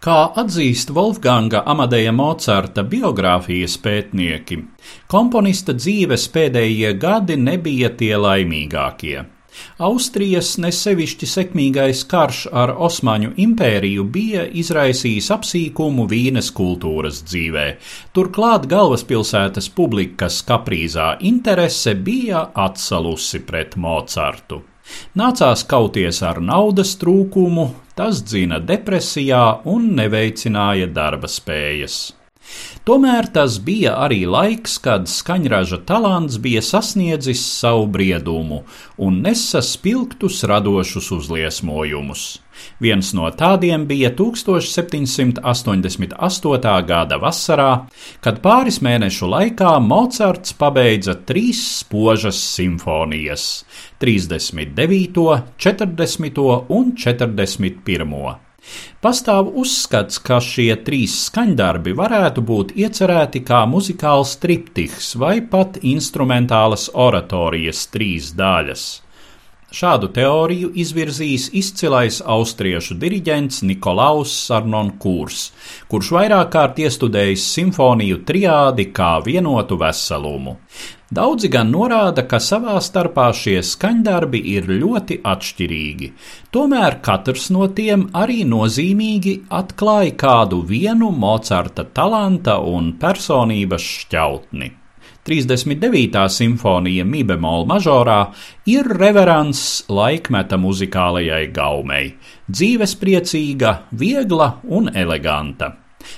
Kā atzīst Wolfganga Amadeja Mocarta biogrāfijas pētnieki, komponista dzīves pēdējie gadi nebija tie laimīgākie. Austrijas nesevišķi sekmīgais karš ar Osmaņu impēriju bija izraisījis apsīkumu Vīnes kultūras dzīvē. Turklāt galvaspilsētas publikas kaprīzā interese bija atsalusi pret Mocartu. Nācās kauties ar naudas trūkumu, tas dzina depresijā un neveicināja darba spējas. Tomēr tas bija arī laiks, kad skaņraža talants bija sasniedzis savu briedumu un nesa spilgtus radošus uzliesmojumus. Viens no tādiem bija 1788. gada vasarā, kad pāris mēnešu laikā Mocards pabeidza trīs spožas simfonijas - 39., 40. un 41. Pastāv uzskats, ka šie trīs skaņdarbi varētu būt iecerēti kā muzikāls triptiks vai pat instrumentālas oratorijas trīs daļas. Šādu teoriju izvirzījis izcilais austriešu diriģents Nikolaus Sarnonkūrs, kurš vairāk kārt iestudējis simfoniju triādi kā vienotu veselumu. Daudzi gan norāda, ka savā starpā šie skaņdarbi ir ļoti atšķirīgi, tomēr katrs no tiem arī nozīmīgi atklāja kādu vienu Mocarta talanta un personības šķautni. 39. simfonija Mībemola mažorā ir reverants laikmeta muzikālajai gaumei - dzīvespriecīga, viegla un eleganta.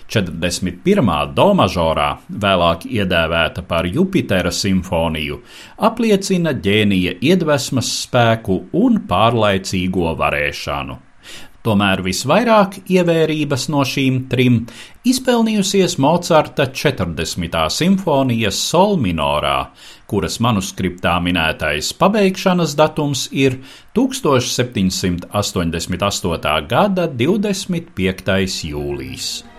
41. do mažorā, vēlāk iedēvēta par Jupitera simfoniju, apliecina ģēnija iedvesmas spēku un pārlaicīgo varēšanu. Tomēr visvairāk ievērības no šīm trim izpelnījusies Mocarta 40. simfonija Sol minorā, kuras manuskriptā minētais pabeigšanas datums ir 1788. gada 25. jūlijs.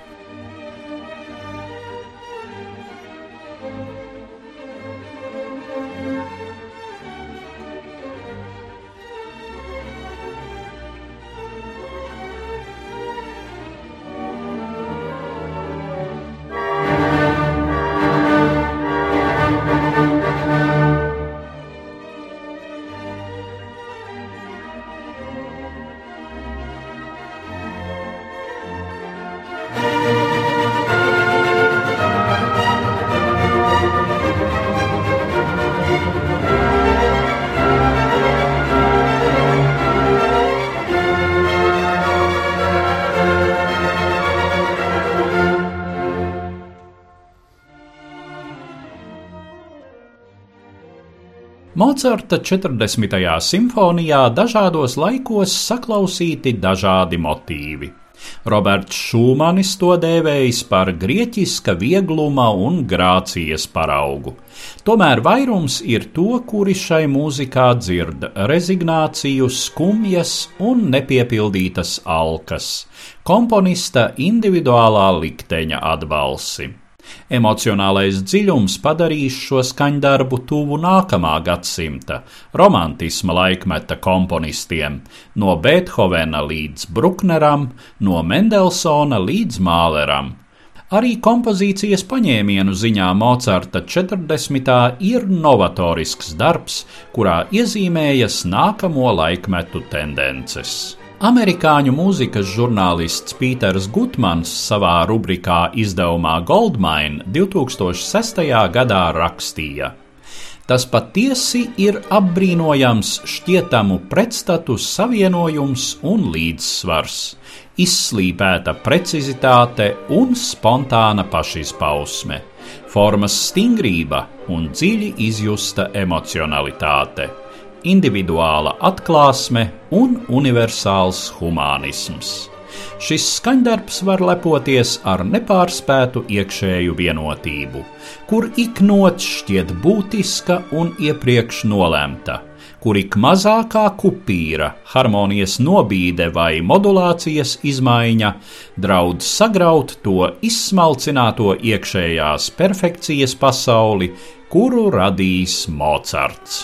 Mocarta 40. simfonijā dažādos laikos saklausīti dažādi motīvi. Roberts Šūmanis to dēvējis par grieķiska viegluma un grācijas paraugu. Tomēr vairums ir to, kuri šai mūzikā dzird rezignāciju, skumjas un nepiepildītas alkas, komponista individuālā likteņa atbalsi. Emocionālais dziļums padarīs šo skaņdarbu tuvu nākamā gadsimta romantisma laikmeta komponistiem, no Beethovena līdz Brukneram, no Mendelsona līdz Māleram. Arī kompozīcijas paņēmienu ziņā Mocarta 40. ir novatorisks darbs, kurā iezīmējas nākamo laikmetu tendences. Amerikāņu mūzikas žurnālists Pīters Gutmans savā rubrikā izdevumā Goldmine 2006. gadā rakstīja: Tas patiesi ir apbrīnojams šķietamu pretstatu savienojums un līdzsvars, izslīpēta precizitāte un spontāna pašizpausme, formas stingrība un dziļi izjusta emocionalitāte individuāla atklāsme un universāls humānisms. Šis skaņdarbs var lepoties ar nepārspētu iekšēju vienotību, kur ik nots šķiet būtiska un iepriekš nolemta, kur ik mazākā kupīra, harmonijas nobīde vai modulācijas izmaiņa draud sagraut to izsmalcināto iekšējās perfekcijas pasauli, kuru radīs Mocards.